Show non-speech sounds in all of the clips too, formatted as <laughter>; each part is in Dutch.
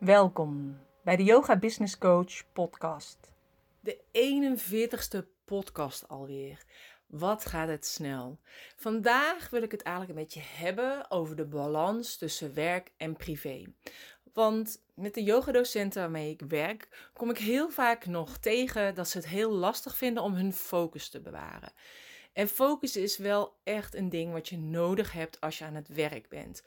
Welkom bij de Yoga Business Coach podcast. De 41ste podcast alweer. Wat gaat het snel? Vandaag wil ik het eigenlijk een beetje hebben over de balans tussen werk en privé. Want met de yogadocenten waarmee ik werk, kom ik heel vaak nog tegen dat ze het heel lastig vinden om hun focus te bewaren. En focus is wel echt een ding wat je nodig hebt als je aan het werk bent.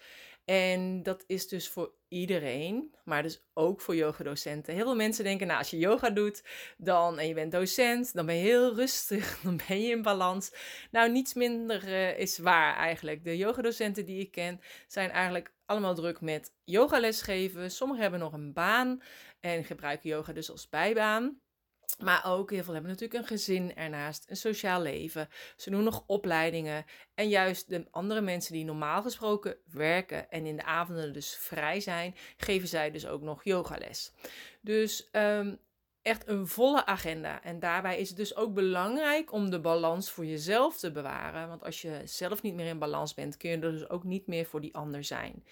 En dat is dus voor iedereen, maar dus ook voor yogadocenten. Heel veel mensen denken, nou, als je yoga doet dan, en je bent docent, dan ben je heel rustig, <laughs> dan ben je in balans. Nou, niets minder uh, is waar eigenlijk. De yogadocenten die ik ken zijn eigenlijk allemaal druk met yogales geven. Sommigen hebben nog een baan en gebruiken yoga dus als bijbaan. Maar ook heel veel hebben natuurlijk een gezin ernaast, een sociaal leven. Ze doen nog opleidingen. En juist de andere mensen die normaal gesproken werken en in de avonden dus vrij zijn, geven zij dus ook nog yogales. Dus um, echt een volle agenda. En daarbij is het dus ook belangrijk om de balans voor jezelf te bewaren. Want als je zelf niet meer in balans bent, kun je er dus ook niet meer voor die ander zijn.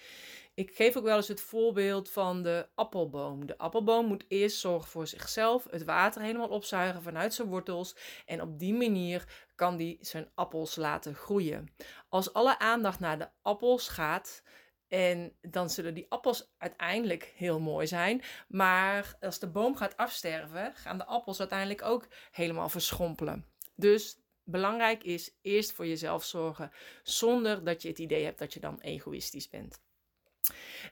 Ik geef ook wel eens het voorbeeld van de appelboom. De appelboom moet eerst zorgen voor zichzelf, het water helemaal opzuigen vanuit zijn wortels. En op die manier kan die zijn appels laten groeien. Als alle aandacht naar de appels gaat, en dan zullen die appels uiteindelijk heel mooi zijn. Maar als de boom gaat afsterven, gaan de appels uiteindelijk ook helemaal verschrompelen. Dus belangrijk is eerst voor jezelf zorgen, zonder dat je het idee hebt dat je dan egoïstisch bent.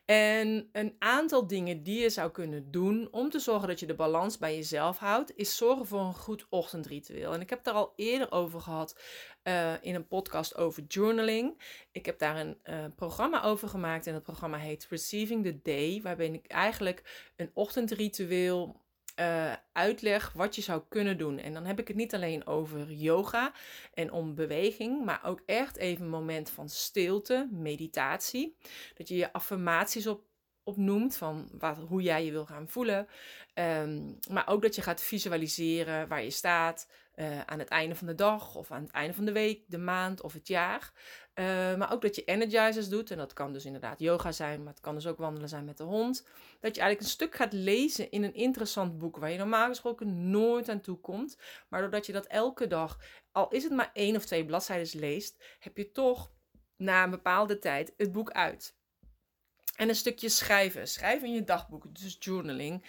En een aantal dingen die je zou kunnen doen om te zorgen dat je de balans bij jezelf houdt, is zorgen voor een goed ochtendritueel. En ik heb er al eerder over gehad uh, in een podcast over journaling. Ik heb daar een uh, programma over gemaakt en het programma heet Receiving the Day, waarbij ik eigenlijk een ochtendritueel uh, uitleg wat je zou kunnen doen. En dan heb ik het niet alleen over yoga en om beweging, maar ook echt even een moment van stilte, meditatie. Dat je je affirmaties op opnoemt van wat, hoe jij je wil gaan voelen. Um, maar ook dat je gaat visualiseren waar je staat uh, aan het einde van de dag of aan het einde van de week, de maand of het jaar. Uh, maar ook dat je energizers doet. En dat kan dus inderdaad yoga zijn, maar het kan dus ook wandelen zijn met de hond. Dat je eigenlijk een stuk gaat lezen in een interessant boek waar je normaal gesproken nooit aan toe komt. Maar doordat je dat elke dag, al is het maar één of twee bladzijden leest, heb je toch na een bepaalde tijd het boek uit. En een stukje schrijven. Schrijven in je dagboek, dus journaling.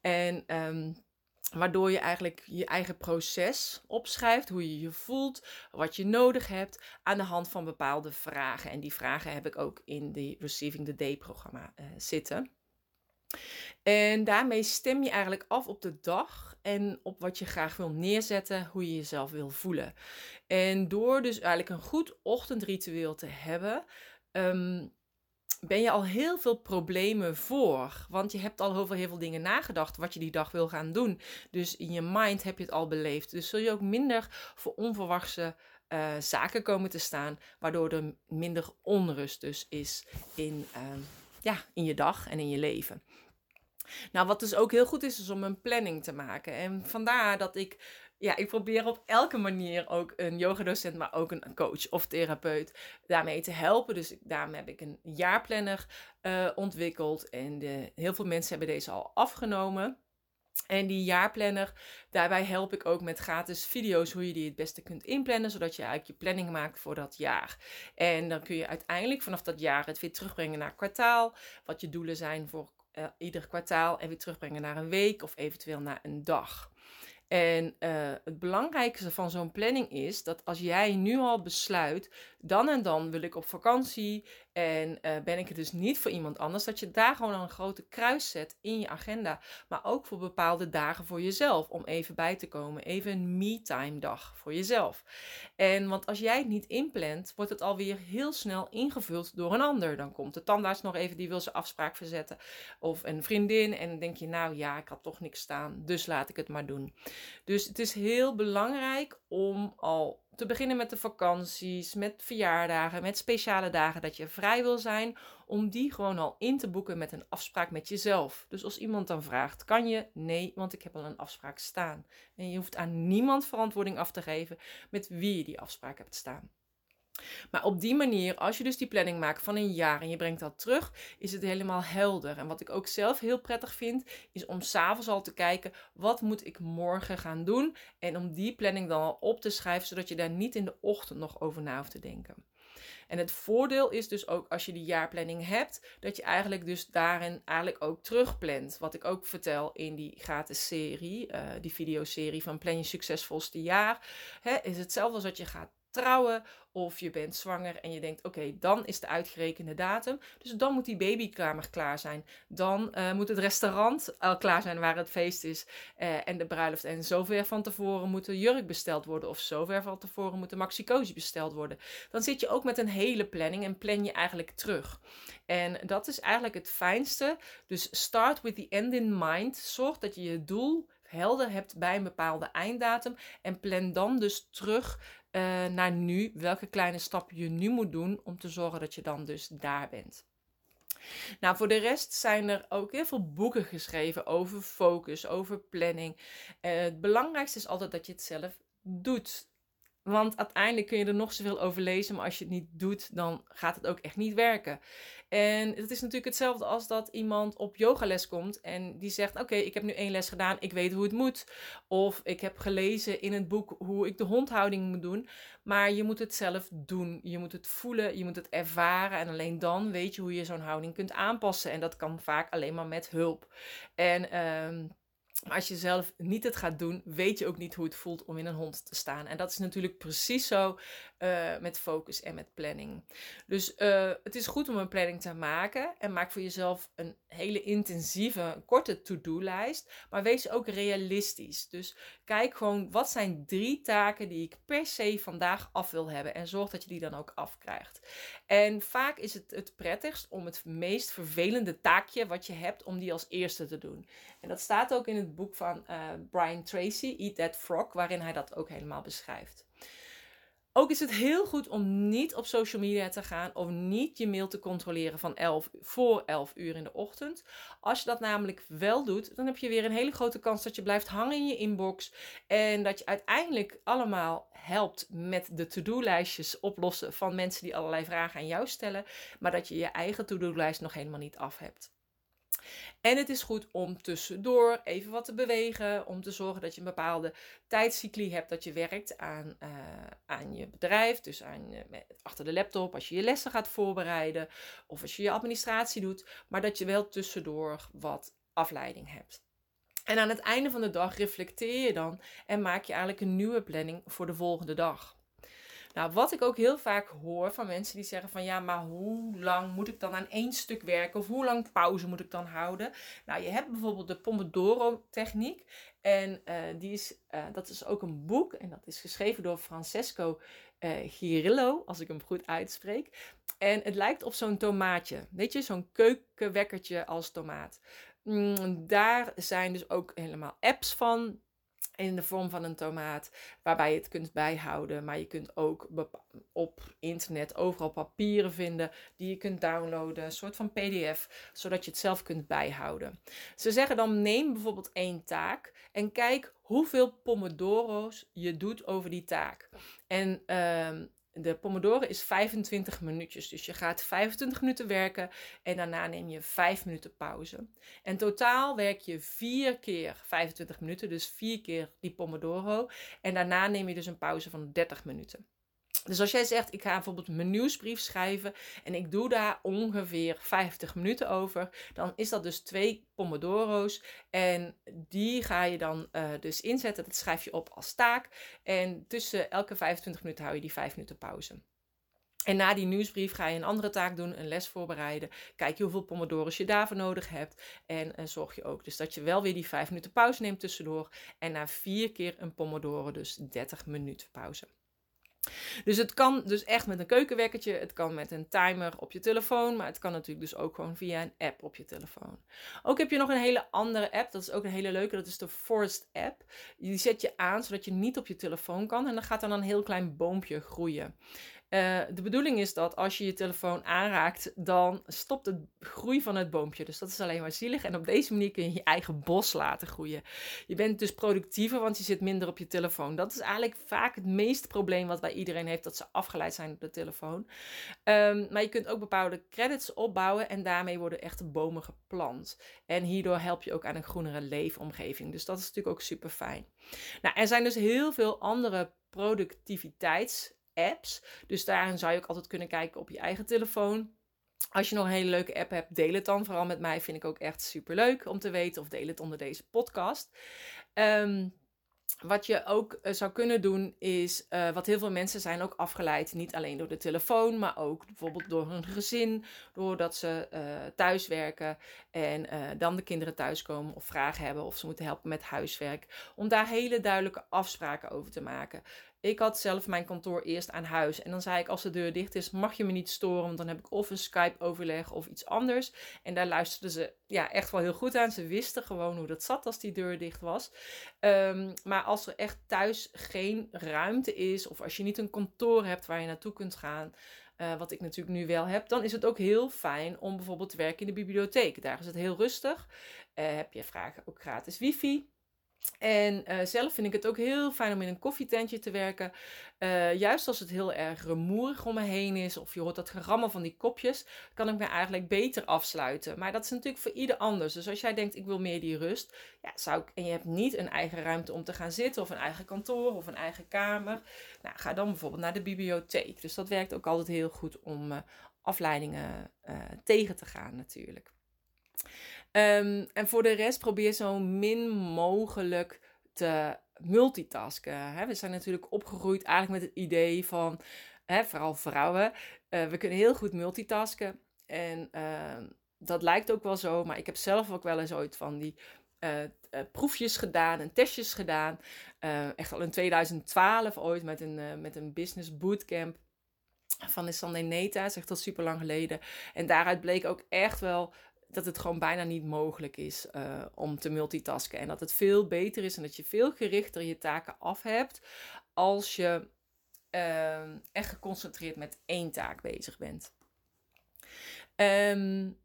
En um, waardoor je eigenlijk je eigen proces opschrijft, hoe je je voelt, wat je nodig hebt, aan de hand van bepaalde vragen. En die vragen heb ik ook in de Receiving the Day programma uh, zitten. En daarmee stem je eigenlijk af op de dag en op wat je graag wil neerzetten, hoe je jezelf wil voelen. En door dus eigenlijk een goed ochtendritueel te hebben, um, ben je al heel veel problemen voor. Want je hebt al over heel veel dingen nagedacht wat je die dag wil gaan doen. Dus in je mind heb je het al beleefd. Dus zul je ook minder voor onverwachte uh, zaken komen te staan. Waardoor er minder onrust dus is in, uh, ja, in je dag en in je leven. Nou, wat dus ook heel goed is, is om een planning te maken. En vandaar dat ik ja, ik probeer op elke manier ook een yogadocent, maar ook een coach of therapeut daarmee te helpen. Dus daarom heb ik een jaarplanner uh, ontwikkeld. En de, heel veel mensen hebben deze al afgenomen. En die jaarplanner, daarbij help ik ook met gratis video's hoe je die het beste kunt inplannen, zodat je eigenlijk je planning maakt voor dat jaar. En dan kun je uiteindelijk vanaf dat jaar het weer terugbrengen naar kwartaal, wat je doelen zijn voor uh, ieder kwartaal en weer terugbrengen naar een week of eventueel naar een dag. En uh, het belangrijkste van zo'n planning is dat als jij nu al besluit, dan en dan wil ik op vakantie en uh, ben ik het dus niet voor iemand anders, dat je daar gewoon een grote kruis zet in je agenda. Maar ook voor bepaalde dagen voor jezelf, om even bij te komen. Even een me-time dag voor jezelf. En want als jij het niet inplant, wordt het alweer heel snel ingevuld door een ander. Dan komt de tandarts nog even, die wil zijn afspraak verzetten. Of een vriendin en dan denk je, nou ja, ik had toch niks staan, dus laat ik het maar doen. Dus het is heel belangrijk om al te beginnen met de vakanties, met verjaardagen, met speciale dagen dat je vrij wil zijn, om die gewoon al in te boeken met een afspraak met jezelf. Dus als iemand dan vraagt, kan je? Nee, want ik heb al een afspraak staan. En je hoeft aan niemand verantwoording af te geven met wie je die afspraak hebt staan. Maar op die manier, als je dus die planning maakt van een jaar en je brengt dat terug, is het helemaal helder. En wat ik ook zelf heel prettig vind, is om s'avonds al te kijken, wat moet ik morgen gaan doen? En om die planning dan al op te schrijven, zodat je daar niet in de ochtend nog over na hoeft te denken. En het voordeel is dus ook als je die jaarplanning hebt, dat je eigenlijk dus daarin eigenlijk ook terugplant. Wat ik ook vertel in die gratis serie, uh, die videoserie van Plan je succesvolste jaar, hè, is hetzelfde als dat je gaat of je bent zwanger en je denkt, oké, dan is de uitgerekende datum. Dus dan moet die babykamer klaar zijn. Dan uh, moet het restaurant al klaar zijn waar het feest is uh, en de bruiloft. En zover van tevoren moet de jurk besteld worden of zover van tevoren moet de maxicosi besteld worden. Dan zit je ook met een hele planning en plan je eigenlijk terug. En dat is eigenlijk het fijnste. Dus start with the end in mind. Zorg dat je je doel helder hebt bij een bepaalde einddatum. En plan dan dus terug uh, naar nu, welke kleine stappen je nu moet doen om te zorgen dat je dan dus daar bent. Nou, voor de rest zijn er ook heel veel boeken geschreven over focus, over planning. Uh, het belangrijkste is altijd dat je het zelf doet. Want uiteindelijk kun je er nog zoveel over lezen, maar als je het niet doet, dan gaat het ook echt niet werken. En het is natuurlijk hetzelfde als dat iemand op yogales komt en die zegt: Oké, ik heb nu één les gedaan, ik weet hoe het moet. Of ik heb gelezen in het boek hoe ik de hondhouding moet doen. Maar je moet het zelf doen. Je moet het voelen, je moet het ervaren. En alleen dan weet je hoe je zo'n houding kunt aanpassen. En dat kan vaak alleen maar met hulp. En. Uh, maar als je zelf niet het gaat doen, weet je ook niet hoe het voelt om in een hond te staan. En dat is natuurlijk precies zo uh, met focus en met planning. Dus uh, het is goed om een planning te maken en maak voor jezelf een hele intensieve, korte to-do-lijst. Maar wees ook realistisch. Dus kijk gewoon wat zijn drie taken die ik per se vandaag af wil hebben en zorg dat je die dan ook afkrijgt. En vaak is het het prettigst om het meest vervelende taakje wat je hebt, om die als eerste te doen. En dat staat ook in het boek van uh, Brian Tracy, Eat That Frog, waarin hij dat ook helemaal beschrijft. Ook is het heel goed om niet op social media te gaan of niet je mail te controleren van 11 voor 11 uur in de ochtend. Als je dat namelijk wel doet, dan heb je weer een hele grote kans dat je blijft hangen in je inbox en dat je uiteindelijk allemaal helpt met de to-do-lijstjes oplossen van mensen die allerlei vragen aan jou stellen, maar dat je je eigen to-do-lijst nog helemaal niet af hebt. En het is goed om tussendoor even wat te bewegen, om te zorgen dat je een bepaalde tijdcycli hebt dat je werkt aan, uh, aan je bedrijf, dus aan, uh, achter de laptop, als je je lessen gaat voorbereiden of als je je administratie doet, maar dat je wel tussendoor wat afleiding hebt. En aan het einde van de dag reflecteer je dan en maak je eigenlijk een nieuwe planning voor de volgende dag. Nou, wat ik ook heel vaak hoor van mensen die zeggen van ja, maar hoe lang moet ik dan aan één stuk werken? Of hoe lang pauze moet ik dan houden? Nou, je hebt bijvoorbeeld de Pomodoro-techniek. En uh, die is, uh, dat is ook een boek. En dat is geschreven door Francesco uh, Girillo, als ik hem goed uitspreek. En het lijkt op zo'n tomaatje. Weet je, zo'n keukenwekkertje als tomaat. Mm, daar zijn dus ook helemaal apps van in de vorm van een tomaat, waarbij je het kunt bijhouden. Maar je kunt ook op internet overal papieren vinden die je kunt downloaden, een soort van PDF, zodat je het zelf kunt bijhouden. Ze zeggen dan neem bijvoorbeeld één taak en kijk hoeveel pomodoro's je doet over die taak. En uh, de Pomodoro is 25 minuutjes. Dus je gaat 25 minuten werken en daarna neem je 5 minuten pauze. En totaal werk je 4 keer 25 minuten, dus 4 keer die Pomodoro. En daarna neem je dus een pauze van 30 minuten. Dus als jij zegt, ik ga bijvoorbeeld mijn nieuwsbrief schrijven en ik doe daar ongeveer 50 minuten over, dan is dat dus twee pomodoro's en die ga je dan uh, dus inzetten. Dat schrijf je op als taak en tussen elke 25 minuten hou je die 5 minuten pauze. En na die nieuwsbrief ga je een andere taak doen, een les voorbereiden. Kijk je hoeveel pomodoro's je daarvoor nodig hebt. En uh, zorg je ook dus dat je wel weer die 5 minuten pauze neemt tussendoor. En na vier keer een pomodoro dus 30 minuten pauze. Dus het kan dus echt met een keukenwekkertje, het kan met een timer op je telefoon, maar het kan natuurlijk dus ook gewoon via een app op je telefoon. Ook heb je nog een hele andere app, dat is ook een hele leuke, dat is de Forest app. Die zet je aan zodat je niet op je telefoon kan en dan gaat dan een heel klein boompje groeien. Uh, de bedoeling is dat als je je telefoon aanraakt, dan stopt de groei van het boompje. Dus dat is alleen maar zielig. En op deze manier kun je je eigen bos laten groeien. Je bent dus productiever, want je zit minder op je telefoon. Dat is eigenlijk vaak het meeste probleem wat bij iedereen heeft, dat ze afgeleid zijn op de telefoon. Um, maar je kunt ook bepaalde credits opbouwen en daarmee worden echte bomen geplant. En hierdoor help je ook aan een groenere leefomgeving. Dus dat is natuurlijk ook super fijn. Nou, er zijn dus heel veel andere productiviteitsapps. Dus daarin zou je ook altijd kunnen kijken op je eigen telefoon. Als je nog een hele leuke app hebt, deel het dan vooral met mij. Vind ik ook echt super leuk om te weten. Of deel het onder deze podcast. Um, wat je ook eh, zou kunnen doen is, uh, wat heel veel mensen zijn ook afgeleid, niet alleen door de telefoon, maar ook bijvoorbeeld door hun gezin, doordat ze thuiswerken en dan de kinderen thuiskomen of vragen hebben of ze moeten helpen met huiswerk, om daar hele duidelijke afspraken over te maken. Ik had zelf mijn kantoor eerst aan huis. En dan zei ik, als de deur dicht is, mag je me niet storen. Want dan heb ik of een Skype-overleg of iets anders. En daar luisterden ze ja, echt wel heel goed aan. Ze wisten gewoon hoe dat zat als die deur dicht was. Um, maar als er echt thuis geen ruimte is, of als je niet een kantoor hebt waar je naartoe kunt gaan. Uh, wat ik natuurlijk nu wel heb, dan is het ook heel fijn om bijvoorbeeld te werken in de bibliotheek. Daar is het heel rustig. Uh, heb je vragen ook gratis wifi. En uh, zelf vind ik het ook heel fijn om in een koffietentje te werken. Uh, juist als het heel erg rumoerig om me heen is, of je hoort dat gerammel van die kopjes, kan ik me eigenlijk beter afsluiten. Maar dat is natuurlijk voor ieder anders. Dus als jij denkt, ik wil meer die rust, ja, zou ik, en je hebt niet een eigen ruimte om te gaan zitten, of een eigen kantoor, of een eigen kamer, nou, ga dan bijvoorbeeld naar de bibliotheek. Dus dat werkt ook altijd heel goed om uh, afleidingen tegen te gaan natuurlijk. Um, en voor de rest probeer zo min mogelijk te multitasken. Hè? We zijn natuurlijk opgegroeid eigenlijk met het idee van, hè, vooral vrouwen, uh, we kunnen heel goed multitasken. En uh, dat lijkt ook wel zo, maar ik heb zelf ook wel eens ooit van die uh, uh, proefjes gedaan en testjes gedaan. Echt al in 2012 ooit met een, met een business bootcamp van de Sunday Neta, dat is echt al super lang geleden. En daaruit bleek ook echt wel dat het gewoon bijna niet mogelijk is uh, om te multitasken. En dat het veel beter is en dat je veel gerichter je taken af hebt als je uh, echt geconcentreerd met één taak bezig bent. Um,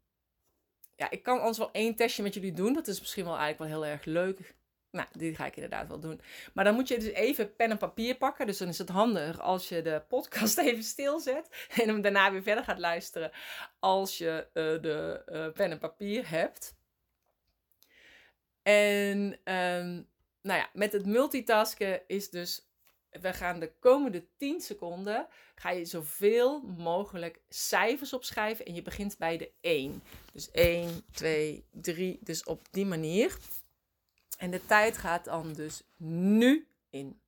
ja, ik kan anders wel één testje met jullie doen. Dat is misschien wel eigenlijk wel heel erg leuk. Nou, die ga ik inderdaad wel doen. Maar dan moet je dus even pen en papier pakken. Dus dan is het handig als je de podcast <laughs> even stilzet. En hem daarna weer verder gaat luisteren. Als je uh, de uh, pen en papier hebt. En um, nou ja, met het multitasken is dus. We gaan de komende 10 seconden. Ga je zoveel mogelijk cijfers opschrijven. En je begint bij de 1. Dus 1, 2, 3. Dus op die manier. En de tijd gaat dan dus nu in.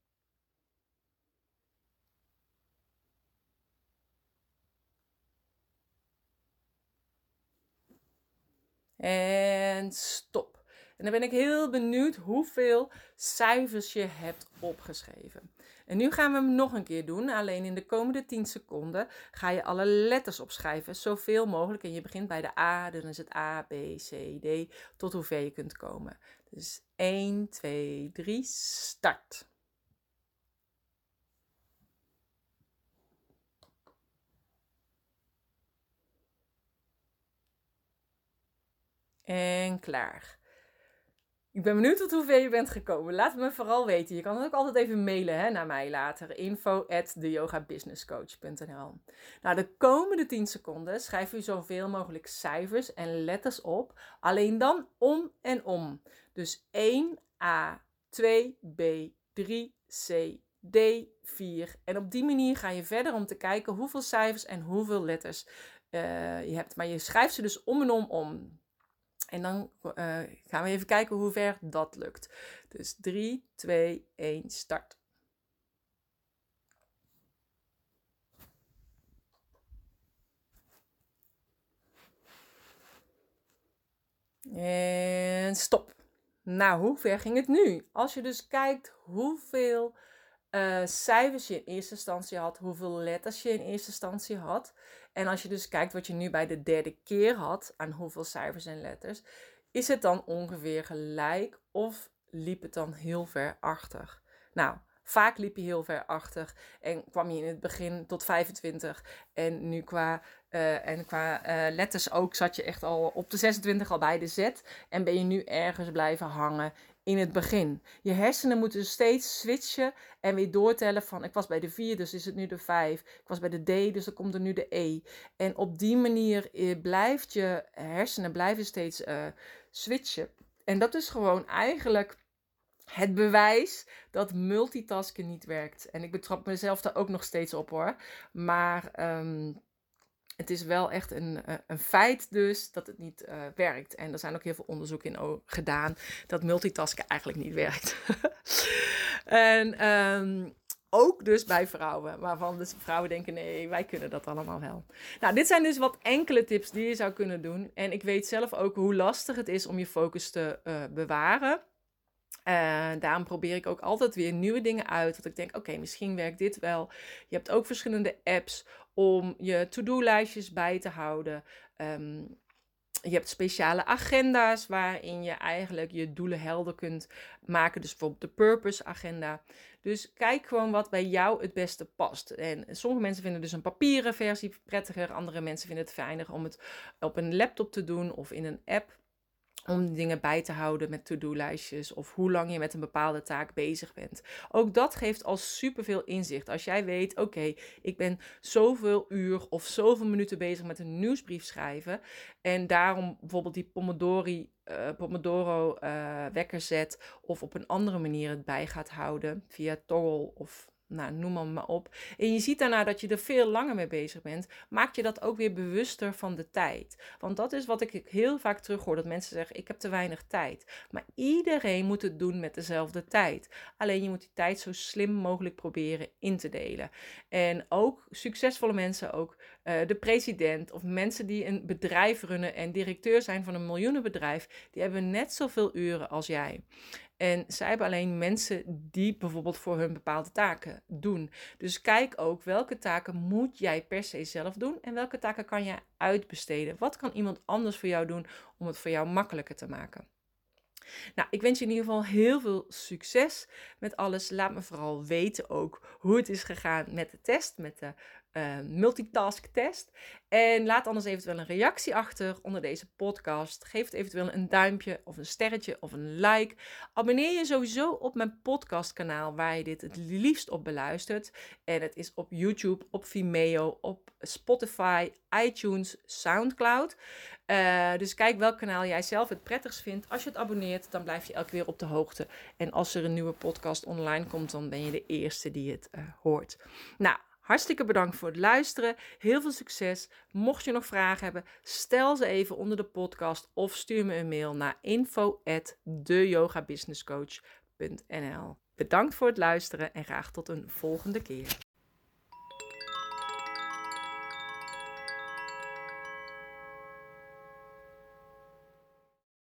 En stop. En dan ben ik heel benieuwd hoeveel cijfers je hebt opgeschreven. En nu gaan we hem nog een keer doen. Alleen in de komende 10 seconden ga je alle letters opschrijven. Zoveel mogelijk. En je begint bij de A. Dan is het A, B, C, D. Tot hoever je kunt komen. Dus 1, 2, 3, start. En klaar. Ik ben benieuwd tot hoeveel je bent gekomen. Laat me vooral weten. Je kan het ook altijd even mailen hè, naar mij later. Info at Nou, de komende 10 seconden schrijf u zoveel mogelijk cijfers en letters op. Alleen dan om en om. Dus 1A, 2B, 3C, D, 4. En op die manier ga je verder om te kijken hoeveel cijfers en hoeveel letters uh, je hebt. Maar je schrijft ze dus om en om om. En dan uh, gaan we even kijken hoe ver dat lukt. Dus 3, 2, 1, start. En stop. Nou, hoe ver ging het nu? Als je dus kijkt hoeveel uh, cijfers je in eerste instantie had, hoeveel letters je in eerste instantie had. En als je dus kijkt wat je nu bij de derde keer had aan hoeveel cijfers en letters, is het dan ongeveer gelijk of liep het dan heel ver achter? Nou, Vaak liep je heel ver achter en kwam je in het begin tot 25. En nu qua, uh, en qua uh, letters ook zat je echt al op de 26 al bij de Z. En ben je nu ergens blijven hangen in het begin. Je hersenen moeten steeds switchen en weer doortellen van ik was bij de 4, dus is het nu de 5. Ik was bij de D, dus dan komt er nu de E. En op die manier eh, blijft je hersenen blijven steeds uh, switchen. En dat is gewoon eigenlijk het bewijs dat multitasken niet werkt. En ik betrap mezelf daar ook nog steeds op hoor. Maar um, het is wel echt een, eh, een feit dus dat het niet uh, werkt. En er zijn ook heel veel onderzoeken in gedaan dat multitasken eigenlijk niet werkt. <laughs> en um, ook dus bij vrouwen, waarvan dus vrouwen denken: nee, wij kunnen dat allemaal wel. Nou, dit zijn dus wat enkele tips die je zou kunnen doen. En ik weet zelf ook hoe lastig het is om je focus te uh, bewaren. Uh, daarom probeer ik ook altijd weer nieuwe dingen uit. Dat ik denk, oké, misschien werkt dit wel. Je hebt ook verschillende apps om je to-do-lijstjes bij te houden. Um, je hebt speciale agenda's waarin je eigenlijk je doelen helder kunt maken. Dus bijvoorbeeld de purpose agenda. Dus kijk gewoon wat bij jou het beste past. En sommige mensen vinden dus een papieren versie prettiger. Andere mensen vinden het fijner om het op een laptop te doen of in een app om dingen bij te houden met to-do-lijstjes of hoe lang je met een bepaalde taak bezig bent. Ook dat geeft al superveel inzicht. Als jij weet, oké, ik ben zoveel uur of zoveel minuten bezig met een nieuwsbrief schrijven en daarom bijvoorbeeld die Pomodori, uh, Pomodoro uh, wekker zet of op een andere manier het bij gaat houden via Toggle of nou, noem maar, maar op. En je ziet daarna dat je er veel langer mee bezig bent, maak je dat ook weer bewuster van de tijd. Want dat is wat ik heel vaak terughoor, dat mensen zeggen, ik heb te weinig tijd. Maar iedereen moet het doen met dezelfde tijd. Alleen je moet die tijd zo slim mogelijk proberen in te delen. En ook succesvolle mensen, ook uh, de president of mensen die een bedrijf runnen en directeur zijn van een miljoenenbedrijf, die hebben net zoveel uren als jij. En zij hebben alleen mensen die bijvoorbeeld voor hun bepaalde taken doen. Dus kijk ook welke taken moet jij per se zelf doen en welke taken kan je uitbesteden. Wat kan iemand anders voor jou doen om het voor jou makkelijker te maken? Nou, ik wens je in ieder geval heel veel succes met alles. Laat me vooral weten ook hoe het is gegaan met de test, met de uh, multitask test. En laat anders eventueel een reactie achter onder deze podcast. Geef het eventueel een duimpje of een sterretje of een like. Abonneer je sowieso op mijn podcastkanaal waar je dit het liefst op beluistert. En het is op YouTube, op Vimeo, op Spotify, iTunes, Soundcloud. Uh, dus kijk welk kanaal jij zelf het prettigst vindt. Als je het abonneert, dan blijf je elke keer op de hoogte. En als er een nieuwe podcast online komt, dan ben je de eerste die het uh, hoort. Nou, Hartstikke bedankt voor het luisteren. Heel veel succes. Mocht je nog vragen hebben, stel ze even onder de podcast of stuur me een mail naar info@deyogabusinesscoach.nl. Bedankt voor het luisteren en graag tot een volgende keer.